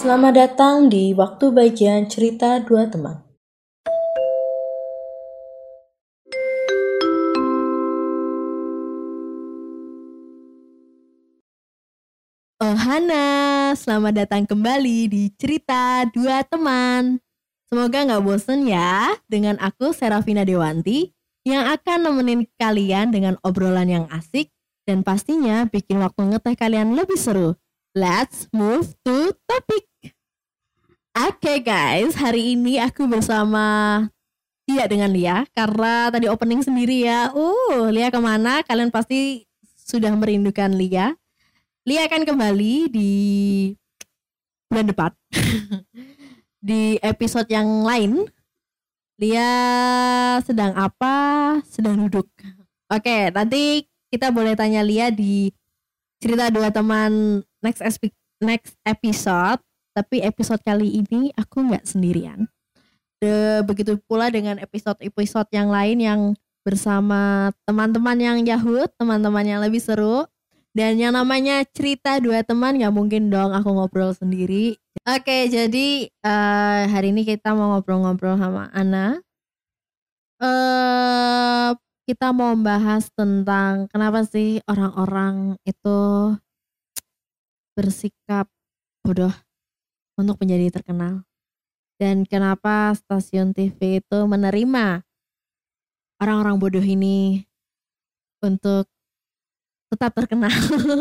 Selamat datang di waktu bagian cerita dua teman. Oh Hana, selamat datang kembali di cerita dua teman. Semoga nggak bosen ya dengan aku Serafina Dewanti yang akan nemenin kalian dengan obrolan yang asik dan pastinya bikin waktu ngeteh kalian lebih seru. Let's move to topic. Oke okay guys, hari ini aku bersama tidak dengan Lia karena tadi opening sendiri ya. Uh, Lia ke mana? Kalian pasti sudah merindukan Lia. Lia akan kembali di bulan depan di episode yang lain. Lia sedang apa? Sedang duduk. Oke, nanti kita boleh tanya Lia di cerita dua teman next next episode. Tapi episode kali ini aku nggak sendirian. De, begitu pula dengan episode-episode yang lain yang bersama teman-teman yang Yahud, teman-teman yang lebih seru. Dan yang namanya cerita dua teman nggak mungkin dong aku ngobrol sendiri. Oke, jadi uh, hari ini kita mau ngobrol-ngobrol sama Ana. Uh, kita mau membahas tentang kenapa sih orang-orang itu bersikap bodoh untuk menjadi terkenal. Dan kenapa stasiun TV itu menerima orang-orang bodoh ini untuk tetap terkenal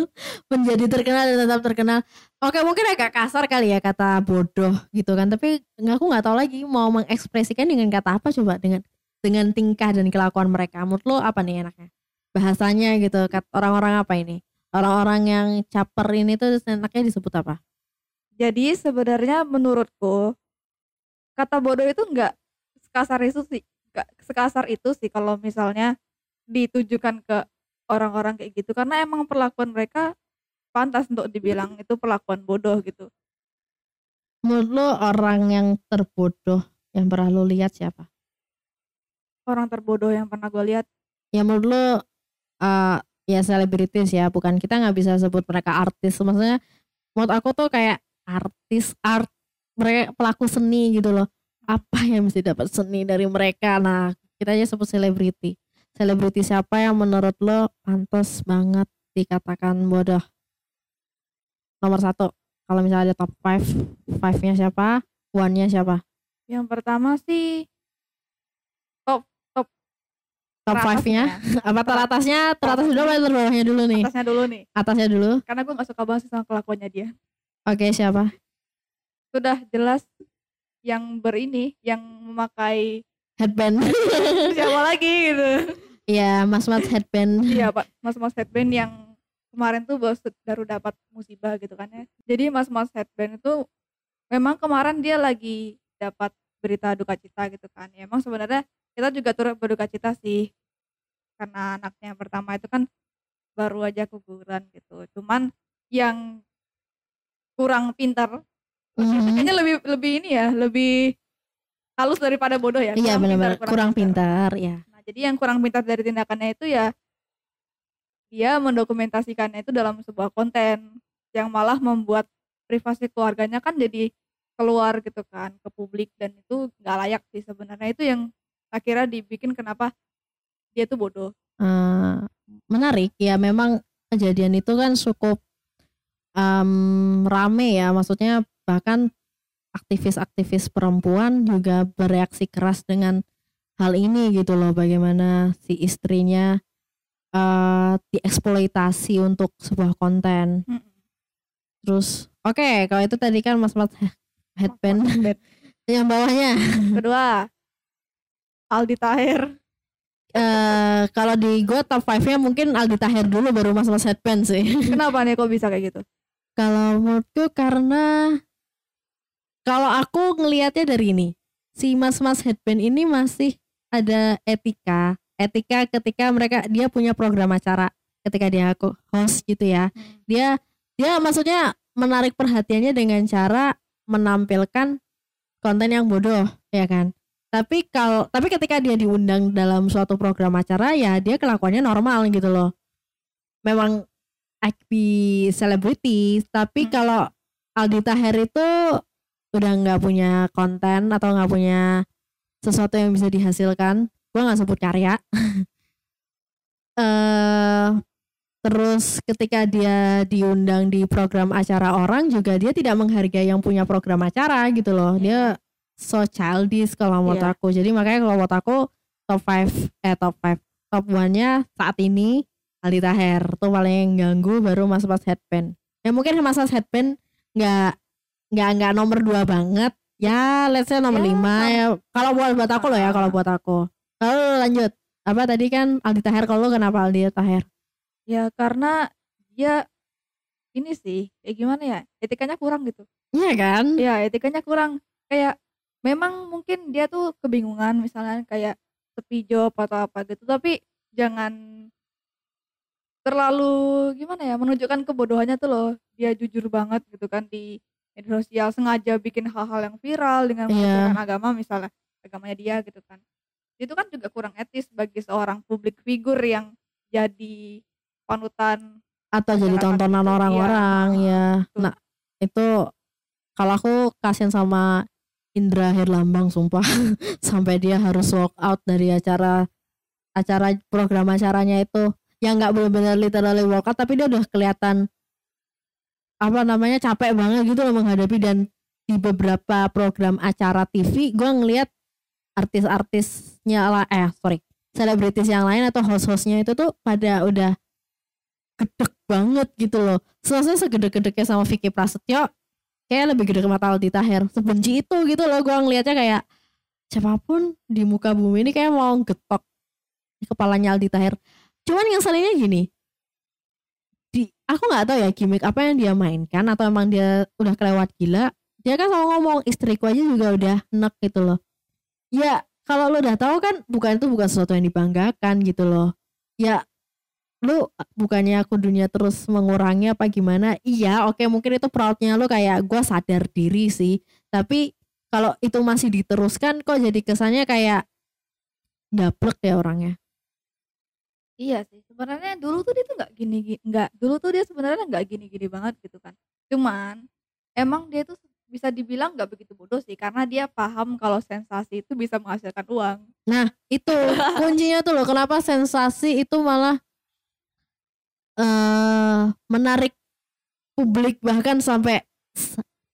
menjadi terkenal dan tetap terkenal. Oke mungkin agak kasar kali ya kata bodoh gitu kan tapi aku nggak tahu lagi mau mengekspresikan dengan kata apa coba dengan dengan tingkah dan kelakuan mereka. Menurut lo apa nih enaknya? Bahasanya gitu orang-orang apa ini? Orang-orang yang caper ini tuh enaknya disebut apa jadi sebenarnya menurutku kata bodoh itu nggak sekasar itu sih nggak sekasar itu sih kalau misalnya ditujukan ke orang-orang kayak gitu karena emang perlakuan mereka pantas untuk dibilang itu perlakuan bodoh gitu. Menurut lo orang yang terbodoh yang pernah lo lihat siapa? Orang terbodoh yang pernah gue lihat? Ya menurut lo uh, ya selebritis ya, bukan kita nggak bisa sebut mereka artis. Maksudnya menurut aku tuh kayak artis art mereka pelaku seni gitu loh. Apa yang mesti dapat seni dari mereka? Nah kita aja sebut selebriti selebriti siapa yang menurut lo pantas banget dikatakan bodoh? Nomor satu, kalau misalnya ada top 5, 5-nya siapa, one-nya siapa? Yang pertama sih top top top 5-nya. Apa teratasnya? Teratas dulu atau terbawahnya dulu nih? Atasnya dulu nih. Atasnya dulu. Karena gue gak suka banget sama kelakuannya dia. Oke, siapa? Sudah jelas yang berini, yang memakai headband. siapa lagi gitu Iya, mas-mas headband. Iya, Pak. Mas-mas headband yang kemarin tuh baru dapat musibah gitu kan ya. Jadi mas-mas headband itu memang kemarin dia lagi dapat berita duka cita gitu kan. Ya, emang sebenarnya kita juga turut berduka cita sih. Karena anaknya yang pertama itu kan baru aja kuburan gitu. Cuman yang kurang pintar. Kayaknya lebih lebih ini ya, lebih halus daripada bodoh ya. Iya benar-benar kurang, kurang pintar, pintar ya. Jadi yang kurang pintar dari tindakannya itu ya dia mendokumentasikannya itu dalam sebuah konten yang malah membuat privasi keluarganya kan jadi keluar gitu kan ke publik dan itu nggak layak sih sebenarnya. Itu yang akhirnya dibikin kenapa dia tuh bodoh. Uh, menarik. Ya memang kejadian itu kan cukup um, rame ya maksudnya bahkan aktivis-aktivis perempuan juga bereaksi keras dengan hal ini gitu loh bagaimana si istrinya uh, dieksploitasi untuk sebuah konten. Hmm. Terus oke okay, kalau itu tadi kan mas mas headband yang bawahnya. Kedua Aldi Tahir. Uh, kalau di gue top 5 nya mungkin Aldi Tahir dulu baru mas mas headband sih. Kenapa nih kok bisa kayak gitu? Kalau menurutku karena kalau aku ngelihatnya dari ini si mas-mas headband ini masih ada etika etika ketika mereka dia punya program acara ketika dia aku host gitu ya. Hmm. dia dia maksudnya menarik perhatiannya dengan cara menampilkan konten yang bodoh ya kan? Tapi kalau tapi ketika dia diundang dalam suatu program acara ya dia kelakuannya normal gitu loh. Memang IB selebriti tapi hmm. kalau Aldi Taher itu udah nggak punya konten atau nggak punya sesuatu yang bisa dihasilkan gue nggak sebut karya eh terus ketika dia diundang di program acara orang juga dia tidak menghargai yang punya program acara gitu loh dia so childish kalau menurut Iya. aku jadi makanya kalau menurut aku top 5 eh top 5 top 1 nya saat ini Aldi Taher. Tuh paling ganggu baru Mas Mas Headband. Ya mungkin Mas Mas Headband nggak nggak nggak nomor dua banget. Ya let's say nomor Ya, lima ya. Kalau buat buat aku loh ya kalau buat aku. Lalu lanjut. Apa tadi kan Aldi Taher kalau kenapa Aldi Taher? Ya karena dia ini sih kayak gimana ya etikanya kurang gitu. Iya kan? Ya etikanya kurang. Kayak memang mungkin dia tuh kebingungan misalnya kayak sepi job atau apa gitu tapi jangan terlalu gimana ya menunjukkan kebodohannya tuh loh. Dia jujur banget gitu kan di media sosial sengaja bikin hal-hal yang viral dengan Iya. menggunakan agama misalnya agamanya dia gitu kan. Itu kan juga kurang etis bagi seorang publik figur yang jadi panutan atau jadi tontonan gitu, orang-orang ya Betul. nah itu kalau aku kasihan sama Indra Herlambang sumpah. Sampai dia harus walk out dari acara acara program acaranya itu yang nggak benar-benar literally walk out tapi dia udah kelihatan apa namanya capek banget gitu loh menghadapi. Dan di beberapa program acara TV gue ngelihat artis-artisnya lah eh sorry selebritis yang lain atau host-hostnya itu tuh pada udah gedek banget gitu loh. Selesai segede-gedeknya sama Vicky Prasetyo kayak lebih gede ke mata Aldi Taher sebenci itu gitu loh gue ngelihatnya kayak siapa pun di muka bumi ini kayak mau getok di kepalanya Aldi Taher cuman yang salahnya gini. Di aku nggak tahu ya gimmick apa yang dia mainkan atau emang dia udah kelewat gila. Dia kan selalu ngomong istriku aja juga udah enek gitu loh. Ya kalau lo udah tahu kan bukan itu bukan sesuatu yang dibanggakan gitu loh. Ya lu bukannya aku dunia terus mengurangi apa gimana? Iya oke mungkin itu proudnya lu kayak gue sadar diri sih. Tapi kalau itu masih diteruskan kok jadi kesannya kayak daplek ya orangnya Iya sih, sebenarnya dulu tuh dia tuh nggak gini gini nggak dulu tuh dia sebenarnya nggak gini-gini banget gitu kan. Cuman emang dia tuh bisa dibilang nggak begitu bodoh sih karena dia paham kalau sensasi itu bisa menghasilkan uang. Nah, itu kuncinya tuh loh kenapa sensasi itu malah eh menarik publik bahkan sampai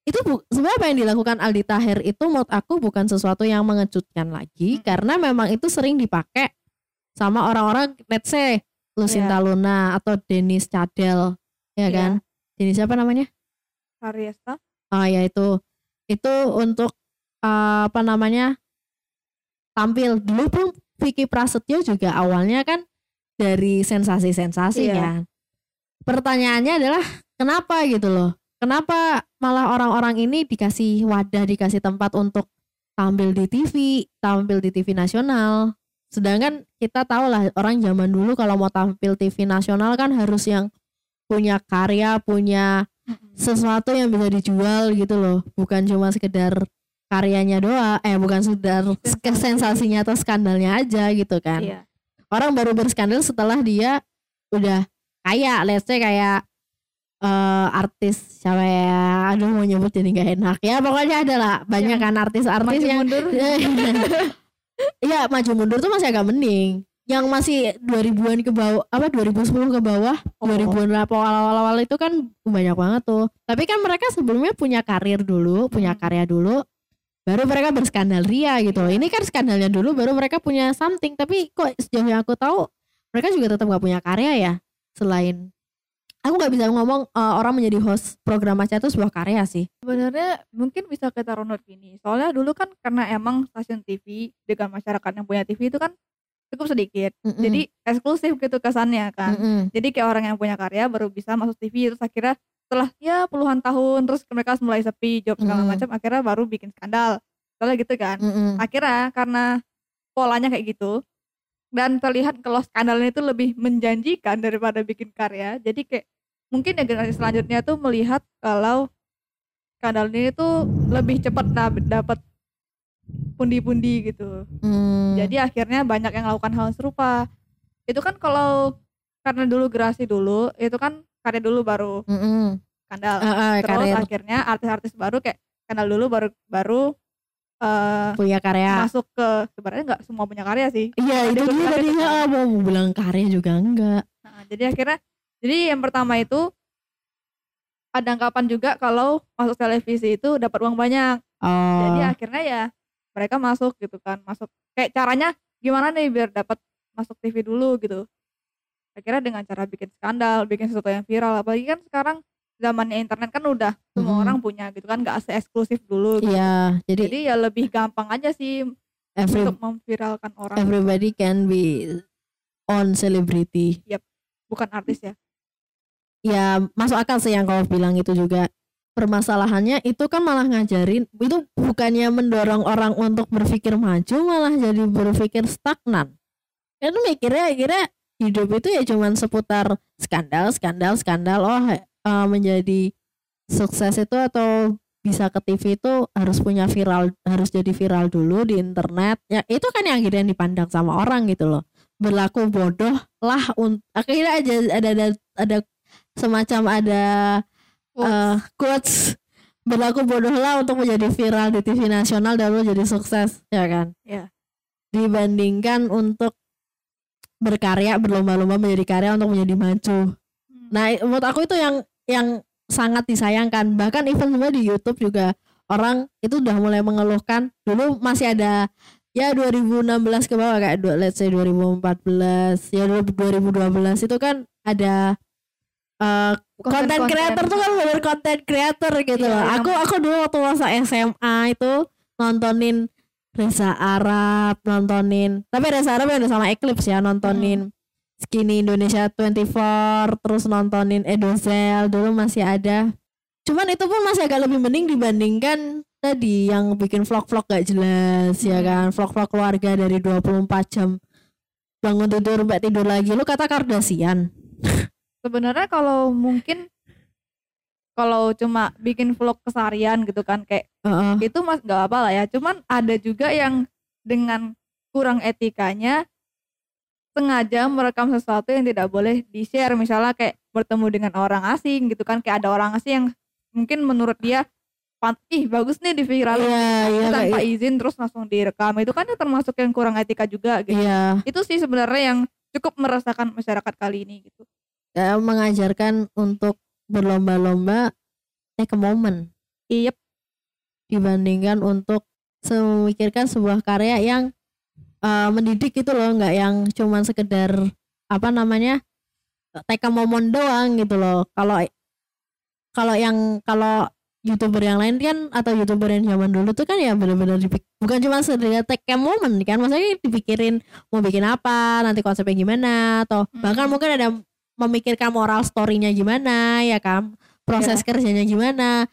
itu bu, sebenarnya apa yang dilakukan Aldi Taher itu menurut aku bukan sesuatu yang mengejutkan lagi Hmm. karena memang itu sering dipakai sama orang-orang let's say Lucinta Luna atau Denis Cadel ya Iya. kan Denis siapa namanya Karyesta Ah ya itu itu untuk eh, apa namanya tampil dulu pun Vicky Prasetyo juga awalnya kan dari sensasi-sensasi Iya. kan. Pertanyaannya adalah kenapa gitu loh? Kenapa malah orang-orang ini dikasih wadah, dikasih tempat untuk tampil di TV, tampil di TV nasional. Sedangkan kita tahu lah orang zaman dulu kalau mau tampil TV nasional kan harus yang punya karya, punya sesuatu yang bisa dijual gitu loh bukan cuma sekedar karyanya doa eh bukan sekedar Sensasi. sensasinya atau skandalnya aja gitu kan Iya. orang baru berskandal setelah dia udah kaya let's say kayak eh, artis siapa ya aduh mau nyebut jadi nggak enak ya pokoknya ada lah banyak Yang kan artis-artis yang mundur. Iya maju mundur tuh masih agak mending. Yang masih 2000-an ke bawah apa 2010 ke bawah Oh. 2000-an awal-awal itu kan banyak banget tuh. Tapi kan mereka sebelumnya punya karir dulu punya Hmm. karya dulu baru mereka berskandal ria gitu loh. Ini kan skandalnya dulu baru mereka punya something. Tapi kok sejauh yang aku tahu mereka juga tetap gak punya karya ya selain aku nggak bisa ngomong eh, orang menjadi host program acara itu sebuah karya sih Sebenarnya mungkin bisa kita runut gini. Soalnya dulu kan karena emang stasiun TV dengan masyarakat yang punya TV itu kan cukup sedikit. Mm-mm. Jadi eksklusif gitu kesannya kan. Mm-mm. Jadi kayak orang yang punya karya baru bisa masuk TV terus akhirnya setelah ya puluhan tahun terus mereka mulai sepi job segala Mm. macam akhirnya baru bikin skandal. Soalnya gitu kan. Mm-mm. Akhirnya karena polanya kayak gitu dan terlihat kalau skandalnya itu lebih menjanjikan daripada bikin karya. Jadi kayak mungkin ya generasi selanjutnya tuh melihat kalau skandal ini tuh lebih cepat dap- dapat pundi-pundi gitu. Mm. Jadi akhirnya banyak yang melakukan hal serupa. Itu kan kalau karena dulu gerasi dulu, itu kan karya dulu baru. Mm-mm. skandal Eh, eh, terus karir akhirnya artis-artis baru kayak kenal dulu baru baru eh, punya karya. masuk ke sebenarnya nggak semua punya karya sih Iya itu dia karya tadi juga. ya, mau bilang karya juga enggak. Nah, jadi akhirnya jadi yang pertama itu ada anggapan juga kalau masuk televisi itu dapat uang banyak Oh. jadi akhirnya ya mereka masuk gitu kan masuk kayak caranya gimana nih biar dapat masuk TV dulu gitu akhirnya dengan cara bikin skandal bikin sesuatu yang viral apalagi kan sekarang zamannya internet kan udah semua Mhm. orang punya gitu kan nggak eksklusif dulu gitu. Iya, jadi, jadi ya lebih gampang aja sih every, untuk memviralkan orang everybody can be on celebrity. bukan artis ya Ya masuk akal sih yang kau bilang itu juga. Permasalahannya itu kan malah ngajarin itu bukannya mendorong orang untuk berpikir maju malah jadi berpikir stagnan. Itu mikirnya akhirnya hidup itu ya cuman seputar skandal, skandal, skandal. Oh eh, menjadi sukses itu atau bisa ke TV itu harus punya viral, harus jadi viral dulu di internet. Ya itu kan yang akhirnya dipandang sama orang gitu loh. Berlaku bodoh lah. Akhirnya aja ada ada, ada semacam ada eh, quotes. Berlaku bodohlah untuk menjadi viral di TV nasional dan lo jadi sukses ya kan? Iya. dibandingkan untuk berkarya berlomba-lomba menjadi karya untuk menjadi maju. Hmm. nah menurut aku itu yang yang sangat disayangkan. Bahkan even sebenarnya di YouTube juga orang itu udah mulai mengeluhkan. Dulu masih ada ya 2016 ke bawah kayak let's say 2014 ya 2012 itu kan ada eh, konten Konten-konten. creator tuh kan bener konten creator gitu Iya, loh. yang- Aku aku dulu waktu masa SMA itu nontonin Reza Arab, nontonin tapi Reza Arab yang udah sama Eclipse ya, nontonin Skinny Indonesia 24, terus nontonin Edozel dulu masih ada. Cuman itu pun masih agak lebih mending dibandingkan tadi yang bikin vlog-vlog gak jelas ya Hmm. kan, vlog-vlog keluarga dari 24 jam bangun tidur mbak tidur lagi lu kata Kardashian sebenarnya kalau mungkin kalau cuma bikin vlog keseharian gitu kan kayak Heeh. itu mas nggak apa lah ya. Cuman ada juga yang dengan kurang etikanya sengaja merekam sesuatu yang tidak boleh di share misalnya kayak bertemu dengan orang asing gitu kan kayak ada orang asing yang mungkin menurut dia "Pant- ih bagus nih di viral. Iya, iya tanpa kayak izin terus langsung direkam. Itu kan termasuk yang kurang etika juga gitu. Iya. Itu sih sebenarnya yang cukup meresahkan masyarakat kali ini gitu ya, mengajarkan untuk berlomba-lomba take a moment. Iya dibandingkan untuk memikirkan sebuah karya yang eh, mendidik gitu loh nggak yang cuman sekedar apa namanya take a moment doang gitu loh. Kalau kalau yang kalau youtuber yang lain kan atau youtuber yang zaman dulu tuh kan ya benar-benar bukan cuma sekedar take a moment kan maksudnya dipikirin mau bikin apa nanti konsepnya gimana atau bahkan Hmm. mungkin ada memikirkan moral story-nya gimana ya kan? Proses kerjanya gimana.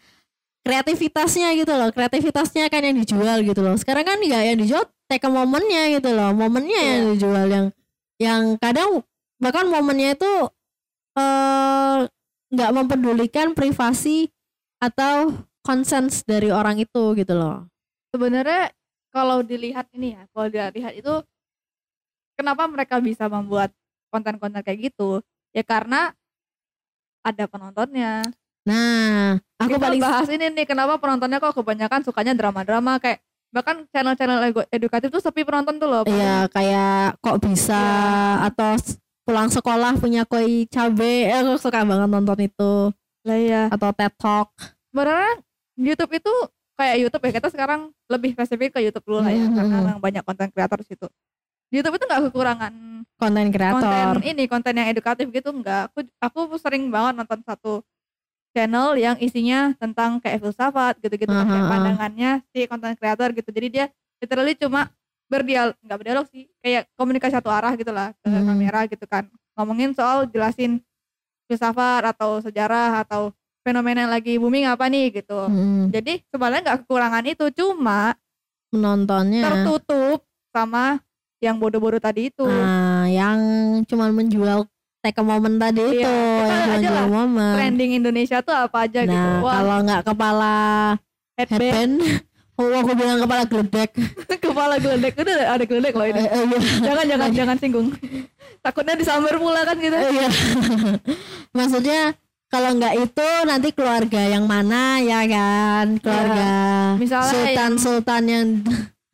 Kreativitasnya gitu loh kreativitasnya kan yang dijual gitu loh. Sekarang kan nggak yang dijual take a momennya gitu loh. Momennya yang Iya. dijual yang yang kadang bahkan momennya itu eh nggak mempedulikan privasi atau konsens dari orang itu gitu loh. Sebenarnya kalau dilihat ini ya kalau dilihat itu kenapa mereka bisa membuat konten-konten kayak gitu ya karena ada penontonnya. Nah aku kita paling bahas ini nih kenapa penontonnya kok kebanyakan sukanya drama-drama kayak bahkan channel-channel edukatif tuh sepi penonton tuh loh Iya kayak kok bisa Iya. atau pulang sekolah punya koi cabe. Eh, aku suka banget nonton itu. Lah ya atau TED Talk. Sebenarnya YouTube itu kayak YouTube ya kita sekarang lebih spesifik ke YouTube dulu lah ya. Mhm. karena memang banyak konten kreator di situ di YouTube itu nggak kekurangan konten kreator. konten ini konten yang edukatif gitu enggak aku aku sering banget nonton satu channel yang isinya tentang kayak filsafat gitu-gitu kan, kayak pandangannya si konten kreator gitu. Jadi dia literally cuma berdialog nggak berdialog sih kayak komunikasi satu arah gitu lah ke Hmm. kamera gitu kan. Ngomongin soal jelasin filsafat atau sejarah atau fenomena yang lagi booming apa nih gitu. Mm, jadi sebenarnya nggak kekurangan itu cuma menontonnya. tertutup sama yang bodoh-bodoh tadi itu. Nah yang cuman menjual take a moment tadi Iya, itu yang cuma aja jual lah, momen trending Indonesia tuh apa aja gitu. Nah kalau nggak kepala headband. headband oh aku bilang kepala geledek. Kepala geledek itu ada geledek loh ini. Eh, eh, iya. jangan jangan jangan singgung. Takutnya disambar pula kan gitu. Eh, iya. maksudnya kalau nggak itu nanti keluarga yang mana ya kan? Keluarga Misalnya sultan yang- sultan yang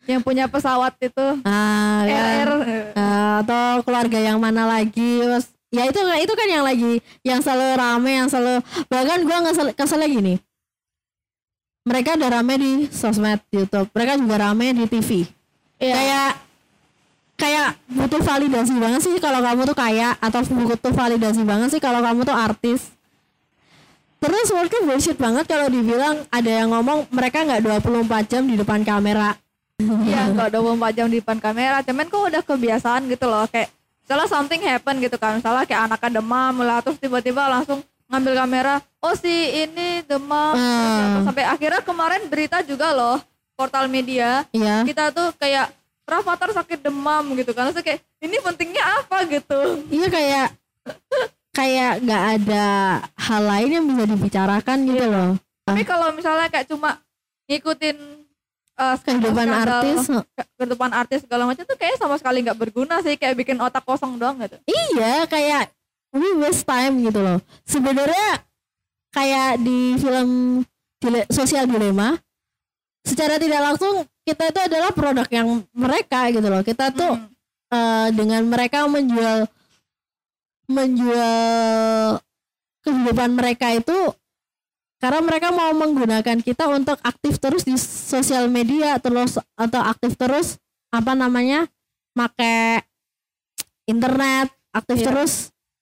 yang punya pesawat itu. Ah, kan. RR Ah, atau keluarga yang mana lagi terus ya itu itu kan yang lagi yang selalu rame yang selalu bahkan gua nggak keselnya gini. Mereka udah rame di sosmed YouTube mereka juga rame di TV Iya. kayak kayak butuh validasi banget sih kalau kamu tuh kaya atau butuh validasi banget sih kalau kamu tuh artis. Terus menurutku bullshit banget kalau dibilang ada yang ngomong mereka nggak 24 jam di depan kamera Iya, kalau 24 jam di depan kamera, cuman kok udah kebiasaan gitu loh, kayak misalnya something happen gitu kan, misalnya kayak anaknya demam lah, terus tiba-tiba langsung ngambil kamera, oh si ini demam, Hmm. sampai akhirnya kemarin berita juga loh, portal media, Iya. kita tuh kayak Rafathar sakit demam gitu kan, terus kayak ini pentingnya apa gitu, Iya kayak kayak nggak ada hal lain yang bisa dibicarakan gitu Iya. loh. tapi kalau misalnya kayak cuma ngikutin uh, Kehidupan artis. ke- kehidupan artis segala macam tuh kayak sama sekali nggak berguna sih, kayak bikin otak kosong doang gitu. Iya kayak we waste time gitu loh. Sebenarnya kayak di film Dile- Sosial Dilema secara tidak langsung kita itu adalah produk yang mereka gitu loh. Kita tuh Hmm. eh, dengan mereka menjual menjual kehidupan mereka itu karena mereka mau menggunakan kita untuk aktif terus di sosial media terus atau aktif terus apa namanya make internet aktif Iya. terus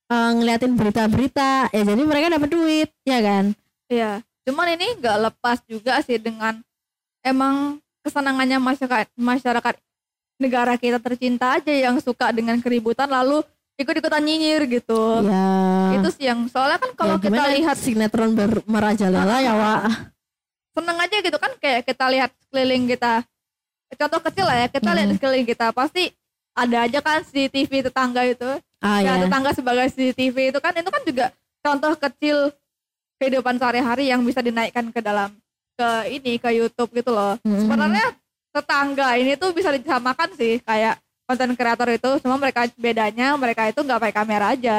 eh, ngeliatin berita-berita. Ya jadi mereka dapat duit ya kan? Iya, cuman ini nggak lepas juga sih dengan emang kesenangannya masyarakat masyarakat negara kita tercinta aja yang suka dengan keributan lalu ikut-ikutan nyinyir gitu. ya Itu sih yang soalnya kan kalau ya kita lihat sinetron ber- merajalela ya Wak seneng aja gitu kan kayak kita lihat sekeliling kita. Contoh kecil lah ya, kita lihat Hmm. sekeliling kita pasti ada aja kan CCTV tetangga itu. ah ya, ya tetangga sebagai CCTV itu kan itu kan juga contoh kecil kehidupan sehari-hari yang bisa dinaikkan ke dalam ke ini ke YouTube gitu loh. Mm-mm. Sebenarnya tetangga ini tuh bisa disamakan sih kayak konten kreator itu cuma mereka bedanya mereka itu nggak pakai kamera aja.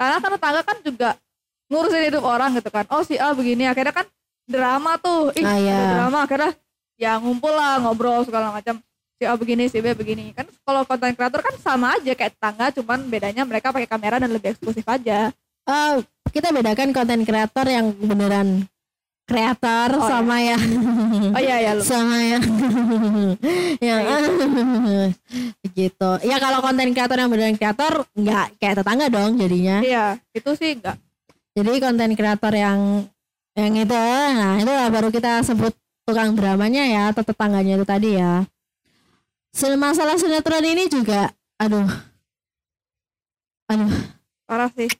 Karena kan tetangga kan juga ngurusin hidup orang gitu kan. Oh si A begini akhirnya kan drama tuh. Ih, Ah, iya. drama akhirnya ya ngumpul lah ngobrol segala macam. Si A begini, si B begini. Kan kalau konten kreator kan sama aja kayak tetangga cuman bedanya mereka pakai kamera dan lebih eksklusif aja. Eh, kita bedakan konten kreator yang beneran kreator Oh, sama yang Oh iya ya lu. sama yang yang gitu. Ya kalau konten kreator yang beneran kreator nggak kayak tetangga dong jadinya. Iya, itu sih enggak. jadi konten kreator yang yang itu nah itu lah baru kita sebut tukang dramanya ya atau tetangganya itu tadi ya. Sel- masalah sinetron ini juga aduh. Aduh. Parah sih.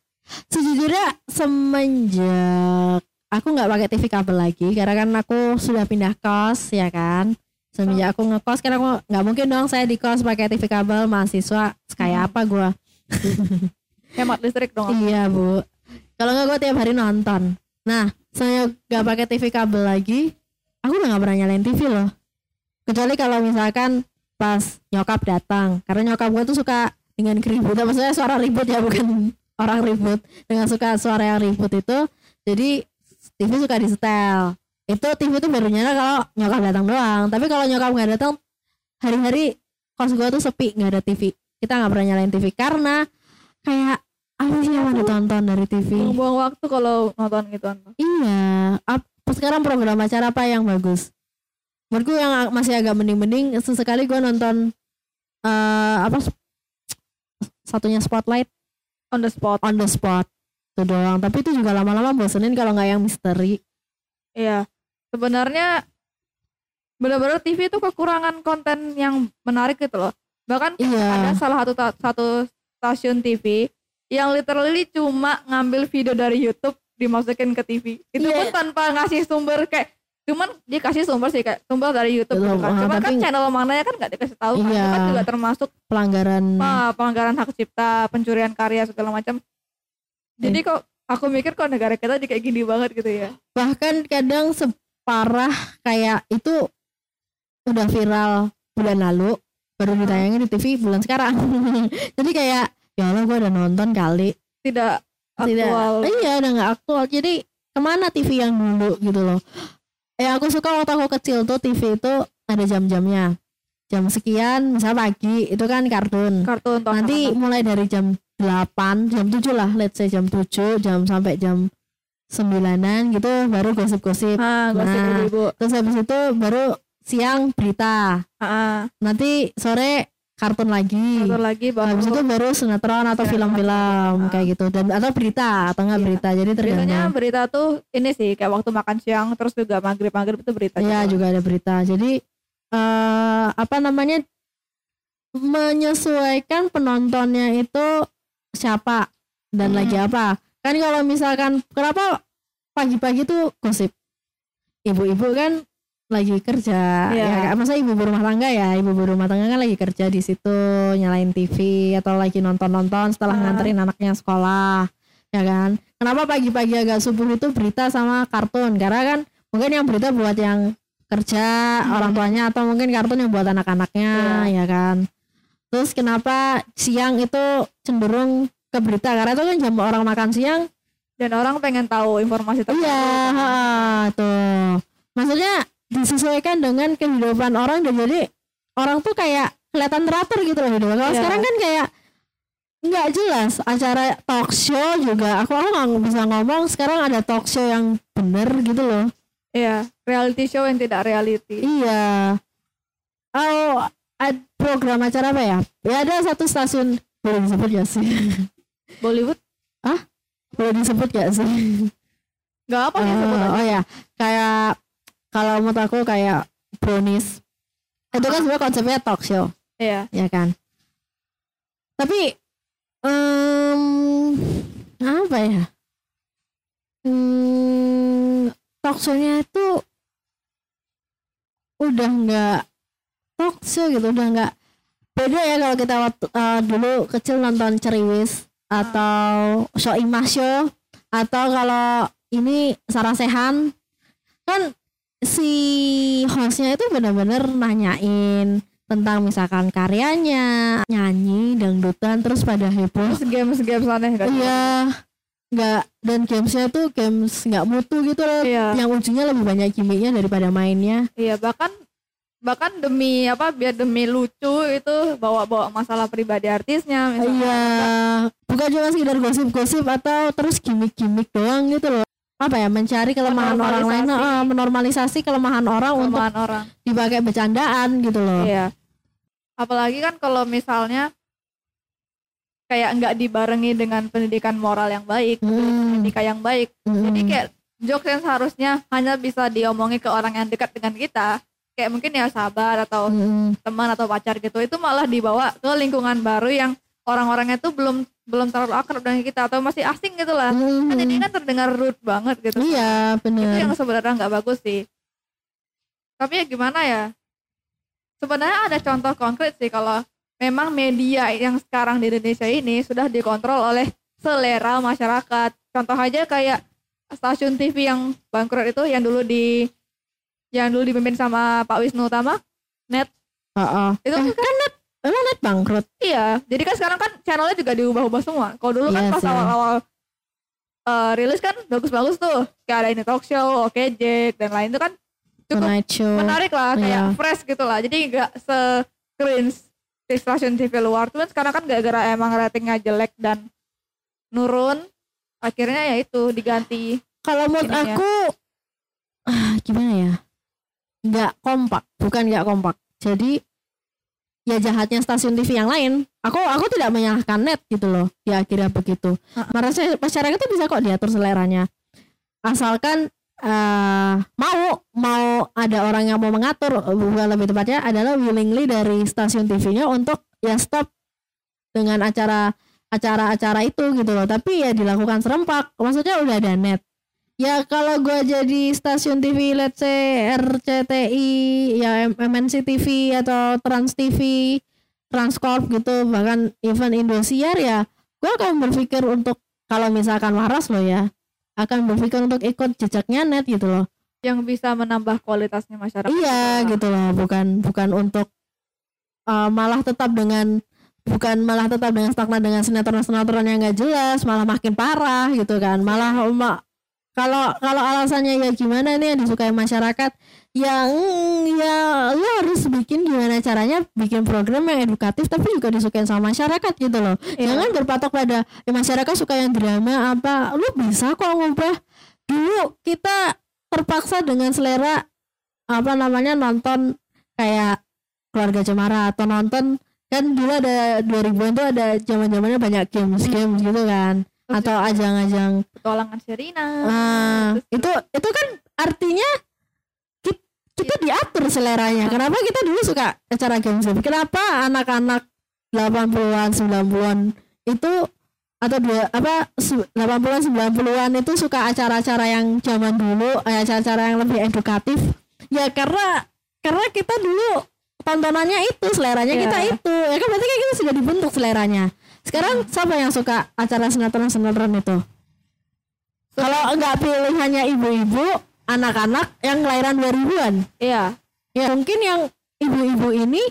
sejujurnya semenjak aku nggak pakai TV kabel lagi karena kan aku sudah pindah kos ya kan? Semenjak aku ngekos kan aku nggak mungkin dong saya di kos pakai TV kabel mahasiswa kayak apa gua? Hemat listrik dong. iya bu. Kalau nggak gua tiap hari nonton. Nah saya nggak pakai TV kabel lagi aku udah nggak pernah nyalain TV loh. Kecuali kalau misalkan pas nyokap datang karena nyokap gua tuh suka dengan keributan maksudnya suara ribut ya bukan orang ribut. Dengan suka suara yang ribut itu jadi TV suka di setel. Itu TV tuh baru nyala kalau nyokap datang doang. Tapi kalau nyokap nggak datang hari-hari kos gua tuh sepi nggak ada TV kita nggak pernah nyalain TV karena kayak apa sih yang mau ditonton dari TV Buang-buang waktu kalau nonton gituan. Iya, ap- sekarang program acara apa yang bagus? Menurutku yang masih agak mending-mending sesekali gue nonton eh apa satunya spotlight. On the spot. on the spot itu doang. Tapi itu juga lama-lama bosenin kalau nggak yang misteri. Iya. Sebenarnya benar-benar TV itu kekurangan konten yang menarik gitu loh. Bahkan Iya. ada salah satu satu stasiun TV yang literally cuma ngambil video dari YouTube dimasukin ke TV. Itu Iya. pun tanpa ngasih sumber kayak cuman dia kasih sumber sih kayak sumber dari YouTube gitu Betul, kan. ah, Cuman kan channel mananya kan nggak dikasih tahu kan. Itu Iya. kan juga termasuk Pelanggaran ah, pelanggaran hak cipta, pencurian karya segala macam. Jadi kok aku mikir kok negara kita jadi kayak gini banget gitu ya. bahkan kadang separah kayak itu udah viral bulan lalu baru ditayangin di TV bulan sekarang. Jadi kayak ya Allah gue udah nonton kali. Tidak tidak aktual. iya udah nggak aktual jadi ke mana TV yang dulu gitu loh yang aku suka waktu aku kecil tuh TV itu ada jam-jamnya jam sekian misal pagi itu kan kartun kartun nanti mulai dari jam 8 jam 7 lah let's say jam 7 jam sampai jam 9an gitu baru gosip-gosip. Ah gosip Nah. ibu-ibu terus habis itu baru siang berita. Ah nanti sore kartun lagi. Kartun lagi baru habis itu baru sinetron atau film-film ah. kayak gitu. Dan atau berita atau enggak Iya. berita. Jadi tergantung. Berita tuh ini sih kayak waktu makan siang terus juga maghrib maghrib itu berita Iya juga. juga ada berita. Jadi eh apa namanya menyesuaikan penontonnya itu siapa dan Hmm. lagi apa kan kalau misalkan kenapa pagi-pagi tuh gosip ibu-ibu kan lagi kerja Iya. ya masa ibu rumah tangga ya ibu rumah tangga kan lagi kerja di situ nyalain TV atau lagi nonton-nonton setelah Ah. nganterin anaknya sekolah ya kan kenapa pagi-pagi agak subuh itu berita sama kartun karena kan mungkin yang berita buat yang kerja Hmm. orang tuanya atau mungkin kartun yang buat anak-anaknya ya kan terus kenapa siang itu cenderung ke berita? Karena itu kan jam orang makan siang. Dan orang pengen tahu informasi terbaru iya kan. tuh. Maksudnya disesuaikan dengan kehidupan orang dan jadi orang tuh kayak kelihatan teratur gitu loh hidupnya. Kalau Iya. sekarang kan kayak nggak jelas acara talk show juga. Aku aku nggak bisa ngomong sekarang ada talk show yang bener gitu loh. Iya reality show yang tidak reality. Iya. Oh, program acara apa ya? Ya ada satu stasiun boleh disebut gak sih? Bollywood boleh disebut gak sih? nggak apa sebut aja oh ya, kayak kalau menurut aku kayak brownies. Itu kan sebenarnya konsepnya talk show, iya ya kan? Tapi em apa ya? Hmm, talk show-nya itu udah nggak talk show gitu, udah nggak beda ya kalau kita waktu eh, dulu kecil nonton Ceriwis atau show Imas show atau kalau ini Sarah Sehan. Kan si hostnya itu benar-benar nanyain tentang misalkan karyanya nyanyi dangdutan terus pada heboh. Terus games games aneh kan? Iya. Nggak dan gamesnya tuh games nggak mutu gitu loh. Iya. Yang ujungnya lebih banyak gimmicknya daripada mainnya. Iya bahkan bahkan demi apa biar demi lucu itu bawa-bawa masalah pribadi artisnya misalnya iya bukan cuma sekedar gosip-gosip atau terus gimmick-gimmick doang gitu loh apa ya mencari kelemahan orang lain eh, menormalisasi kelemahan orang untuk kelemahan orang dipakai bercandaan gitu loh Iya. Apalagi kan kalau misalnya kayak nggak dibarengi dengan pendidikan moral yang baik, Hmm. etika yang baik. Mm. Jadi kayak jokes yang seharusnya hanya bisa diomongi ke orang yang dekat dengan kita, kayak mungkin ya sahabat atau Mm. teman atau pacar gitu, itu malah dibawa ke lingkungan baru yang orang-orangnya tuh belum belum terlalu akrab dengan kita atau masih asing gitu lah. Kan jadi kan terdengar rude banget gitu. Hmm. iya itu bener yang sebenarnya nggak bagus sih tapi ya gimana ya sebenarnya ada contoh konkret sih kalau memang media yang sekarang di Indonesia ini sudah dikontrol oleh selera masyarakat contoh aja kayak stasiun TV yang bangkrut itu yang dulu di yang dulu dipimpin sama Pak Wisnu Utama Heeh. itu Eh, kan emang net bangkrut? Iya jadi kan sekarang kan channelnya juga diubah-ubah semua. Kalau dulu kan Iya pas awal-awal eh, rilis kan bagus-bagus tuh. Kayak ada ini talk show, oke Jack dan lain itu kan cukup menarik lah kayak Iya. fresh gitu lah. Jadi nggak se cringe di stasiun TV luar. Tuh sekarang kan gara-gara emang ratingnya jelek dan nurun akhirnya ya itu diganti kalau menurut aku ah, gimana ya nggak kompak bukan nggak kompak. Jadi ya jahatnya stasiun TV yang lain. Aku aku tidak menyalahkan net gitu loh di akhirnya begitu. Ha-ha. merasa masyarakat itu bisa kok diatur seleranya. Asalkan eh, mau mau ada orang yang mau mengatur bukan lebih tepatnya adalah willingly dari stasiun TV-nya untuk ya stop dengan acara acara-acara itu gitu loh. Tapi ya dilakukan serempak. Maksudnya udah ada net ya kalau gua jadi stasiun TV let's say RCTI ya MNC TV atau Trans TV Transcorp gitu bahkan even Indosiar ya gua akan berpikir untuk kalau misalkan waras loh ya akan berpikir untuk ikut jejaknya net gitu loh. Yang bisa menambah kualitasnya masyarakat iya gitu loh bukan bukan untuk uh, malah tetap dengan bukan malah tetap dengan stagnan dengan sinetron-sinetron yang nggak jelas malah makin parah gitu kan malah ma- kalau kalau alasannya ya gimana nih yang disukai masyarakat? Ya mm, ya lo harus bikin gimana caranya bikin program yang edukatif tapi juga disukai sama masyarakat gitu loh. Iya. jangan berpatok pada ya masyarakat suka yang drama apa lu bisa kok ngubah. Dulu kita terpaksa dengan selera apa namanya nonton kayak keluarga cemara atau nonton kan dulu ada 2000-an tuh ada zaman-zamannya banyak games games gitu kan atau ajang-ajang petualangan Sherina Nah, Terus- itu itu kan artinya kita, kita diatur seleranya. Kenapa kita dulu suka acara games game? Kenapa anak-anak 80-an, 90-an itu atau dua apa su- 80-an 90-an itu suka acara-acara yang zaman dulu, eh, acara-acara yang lebih edukatif? Ya karena karena kita dulu tontonannya itu, seleranya Iya. kita itu. Ya kan berarti kan kita sudah dibentuk seleranya. Sekarang siapa yang suka acara sinetron-sinetron itu? Kalau enggak pilihannya ibu-ibu, anak-anak yang kelahiran 2000-an. iya Ya mungkin yang ibu-ibu ini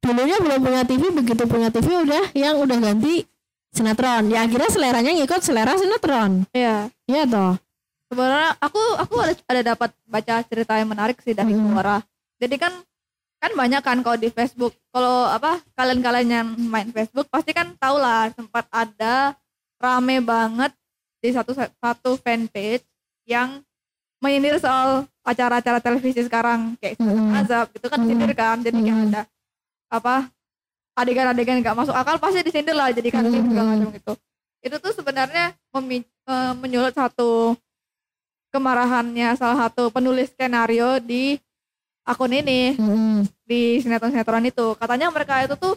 dulunya belum punya TV, begitu punya TV udah yang udah ganti sinetron. Ya akhirnya seleranya ngikut selera sinetron. iya Iya toh. sebenarnya aku aku ada ada dapat baca cerita yang menarik sih dari Hmm. Jadi kan kan banyak kan kalau di Facebook kalau apa kalian-kalian yang main Facebook pasti kan tau lah sempat ada rame banget di satu satu fanpage yang menyindir soal acara-acara televisi sekarang kayak Mm-mm. azab gitu kan Hmm. sindir kan jadi kayak Hmm. ada apa adegan-adegan nggak masuk akal pasti disindir lah jadi kan Hmm. segala macam gitu itu tuh sebenarnya memi- eh, menyulut satu kemarahannya salah satu penulis skenario di akun ini Mm-mm. di sinetron-sinetron itu katanya mereka itu tuh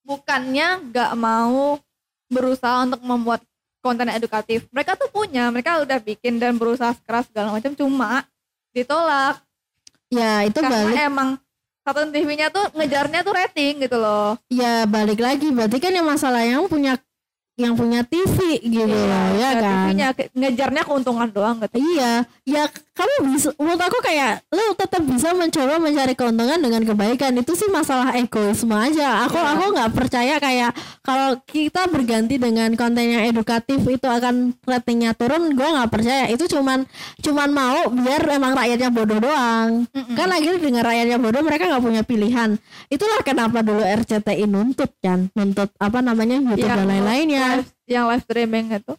bukannya nggak mau berusaha untuk membuat konten edukatif mereka tuh punya mereka udah bikin dan berusaha keras segala macam cuma ditolak Ya itu karena balik. emang satu TV-nya tuh ngejarnya tuh rating gitu loh Ya balik lagi. Berarti kan yang masalah yang punya yang punya TV gitu loh, ya kan. TV-nya, ngejarnya keuntungan doang gitu Iya, ya kamu bisa menurut aku kayak lu tetap bisa mencoba mencari keuntungan dengan kebaikan. Itu sih masalah egoisme aja. Aku Iya. aku nggak percaya kayak kalau kita berganti dengan konten yang edukatif itu akan ratingnya turun. Gue nggak percaya. Itu cuman cuman mau biar emang rakyatnya bodoh doang. Mm-mm. Kan akhirnya dengan rakyatnya bodoh mereka nggak punya pilihan. Itulah kenapa dulu RCTI nuntut kan, nuntut apa namanya YouTube Yang dan lain-lainnya. yang live streaming itu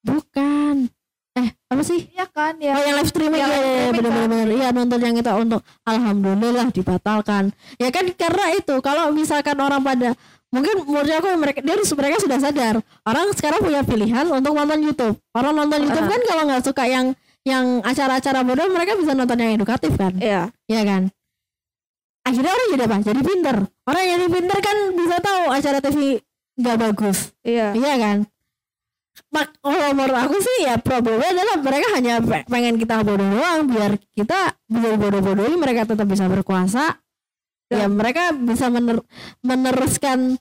Bukan. Eh apa sih? iya kan ya Oh yang live streaming ya, ya, ya streaming bener-bener Iya nonton yang kita untuk Alhamdulillah dibatalkan Ya kan karena itu Kalau misalkan orang pada Mungkin menurut aku mereka dia mereka sudah sadar orang sekarang punya pilihan untuk nonton YouTube. Orang nonton YouTube Ah. kan kalau nggak suka yang yang acara-acara bodoh mereka bisa nonton yang edukatif kan, iya Iya kan? Akhirnya orang jadi apa? Jadi pinter. Orang yang jadi pinter kan bisa tahu acara TV nggak bagus. iya Iya kan? Mak kalau menurut aku sih ya problemnya adalah mereka hanya pe- pengen kita bodoh doang biar kita bisa bodoh-bodohi mereka tetap bisa berkuasa. Ya Dan- mereka bisa mener- meneruskan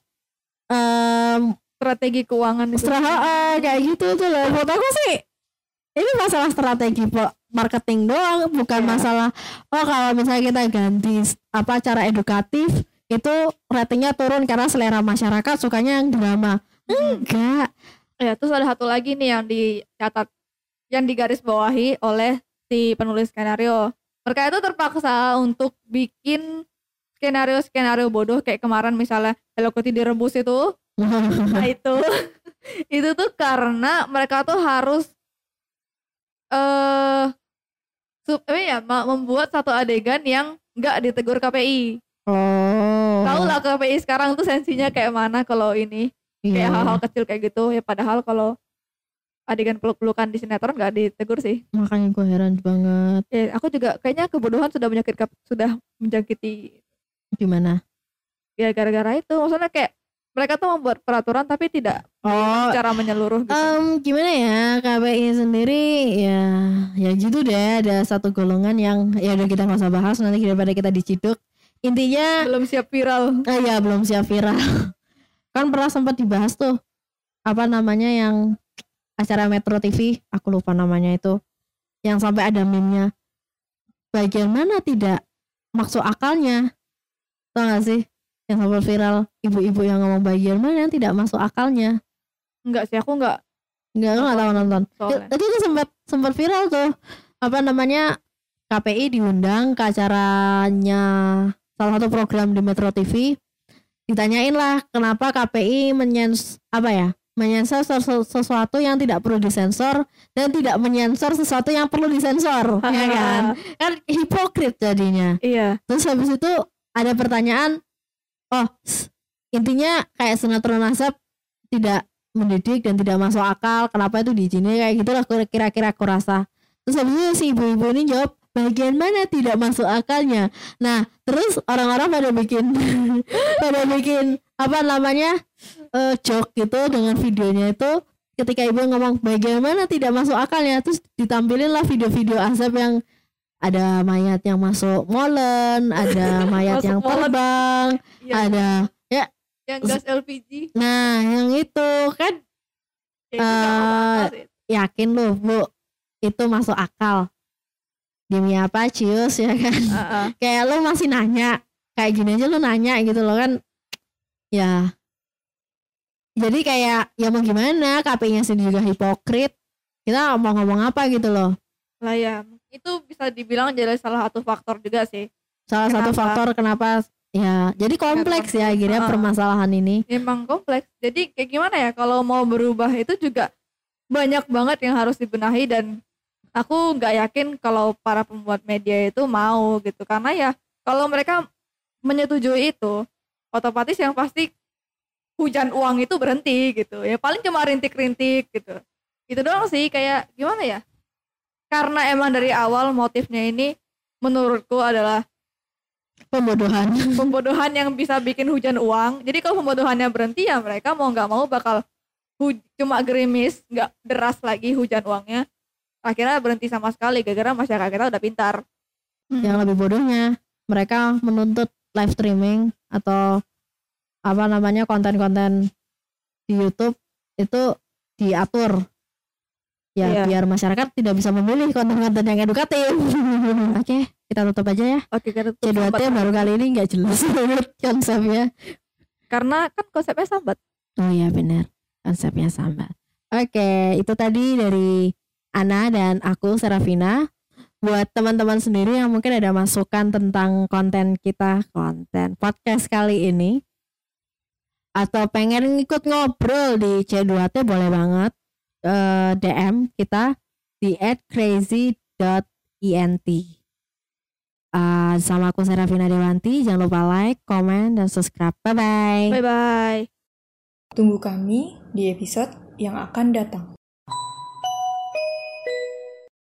em strategi keuangan itu eh, kayak gitu tuh loh. Menurut aku sih ini masalah strategi marketing doang, bukan Iya. masalah oh kalau misalnya kita ganti apa cara edukatif itu ratingnya turun karena selera masyarakat sukanya yang drama. Enggak. Ya terus ada satu lagi nih yang dicatat yang digaris bawahi oleh si penulis skenario mereka itu terpaksa untuk bikin skenario skenario bodoh kayak kemarin misalnya Hello Kitty direbus itu nah itu itu tuh karena mereka tuh harus eh sub apa ya membuat satu adegan yang nggak ditegur KPI Oh. tahu lah KPI sekarang tuh sensinya kayak mana kalau ini. Kayak hal-hal kecil kayak gitu. Ya padahal kalau adegan peluk-pelukan di sinetron nggak ditegur sih. Makanya gue heran banget. ya aku juga kayaknya kebodohan sudah menyakit sudah menjangkiti Gimana? ya gara-gara itu. Maksudnya kayak mereka tuh membuat peraturan tapi tidak Oh, secara menyeluruh gitu. Em, gimana ya? KPI sendiri ya ya gitu deh. Ada satu golongan yang ya udah kita nggak usah bahas. Nanti daripada kita diciduk intinya belum siap viral. Oh ya belum siap viral kan pernah sempat dibahas tuh apa namanya yang acara Metro TV aku lupa namanya itu yang sampai ada meme-nya bagian mana tidak maksud akalnya tau gak sih yang sempat viral ibu-ibu yang ngomong bagian mana yang tidak masuk akalnya Enggak sih, aku enggak Enggak, aku nggak tahu nonton. Tadi itu sempat sempat viral tuh. Apa namanya? KPI diundang ke acaranya salah satu program di Metro TV. Ditanyain lah kenapa KPI menyens apa ya? Menyensor sesu- sesuatu yang tidak perlu disensor dan tidak menyensor sesuatu yang perlu disensor, ya kan? Kan hipokrit jadinya. Iya. Terus habis itu ada pertanyaan, oh intinya kayak sinetron asap tidak mendidik dan tidak masuk akal. Kenapa itu diizinin kayak gitu lah kira-kira aku rasa. Terus habis itu si ibu-ibu ini jawab bagian mana tidak masuk akalnya. Nah terus orang-orang pada bikin pada bikin apa namanya eh joke gitu dengan videonya itu ketika ibu ngomong bagian mana tidak masuk akalnya terus ditampilin lah video-video asap yang ada mayat yang masuk molen, ada mayat Masuk yang molen. terbang, Iya. ada Yang gas LPG. nah yang itu kan Ya, itu Eh, sih. yakin loh bu itu masuk akal demi apa cius ya kan Heeh. kayak lo masih nanya kayak gini aja lo nanya gitu loh kan ya jadi kayak ya mau gimana KPI-nya sendiri juga hipokrit kita mau ngomong apa gitu loh Lah ya, itu bisa dibilang jadi salah satu faktor juga sih. salah satu Kenapa? faktor kenapa ya jadi kompleks ya akhirnya Heeh. permasalahan ini Emang kompleks. Jadi kayak gimana ya kalau mau berubah itu juga banyak banget yang harus dibenahi dan aku nggak yakin kalau para pembuat media itu mau gitu. Karena ya kalau mereka menyetujui itu otomatis yang pasti hujan uang itu berhenti gitu. Ya paling cuma rintik-rintik gitu. Itu doang sih kayak gimana ya? Karena emang dari awal motifnya ini menurutku adalah pembodohan. pembodohan yang bisa bikin hujan uang. Jadi kalau pembodohannya berhenti ya mereka mau nggak mau bakal cuma gerimis, nggak deras lagi hujan uangnya. Akhirnya berhenti sama sekali gara-gara masyarakat kita udah pintar. yang lebih bodohnya mereka menuntut live streaming atau apa namanya konten-konten di YouTube itu diatur ya Iya. biar masyarakat tidak bisa memilih konten-konten yang edukatif oke kita tutup aja ya Oke, kita tutup C2T sambat. baru kali ini nggak jelas banget konsepnya Karena kan konsepnya sambat. oh iya benar konsepnya sama oke itu tadi dari Ana dan aku Serafina. Buat teman-teman sendiri yang mungkin ada masukan tentang konten kita konten podcast kali ini. Atau pengen ngikut ngobrol di C2T boleh banget eh, DM kita di @crazy.ent Eh, sama aku Serafina Dewanti. Jangan lupa like, komen, dan subscribe. Bye bye Bye bye. Tunggu kami di episode yang akan datang.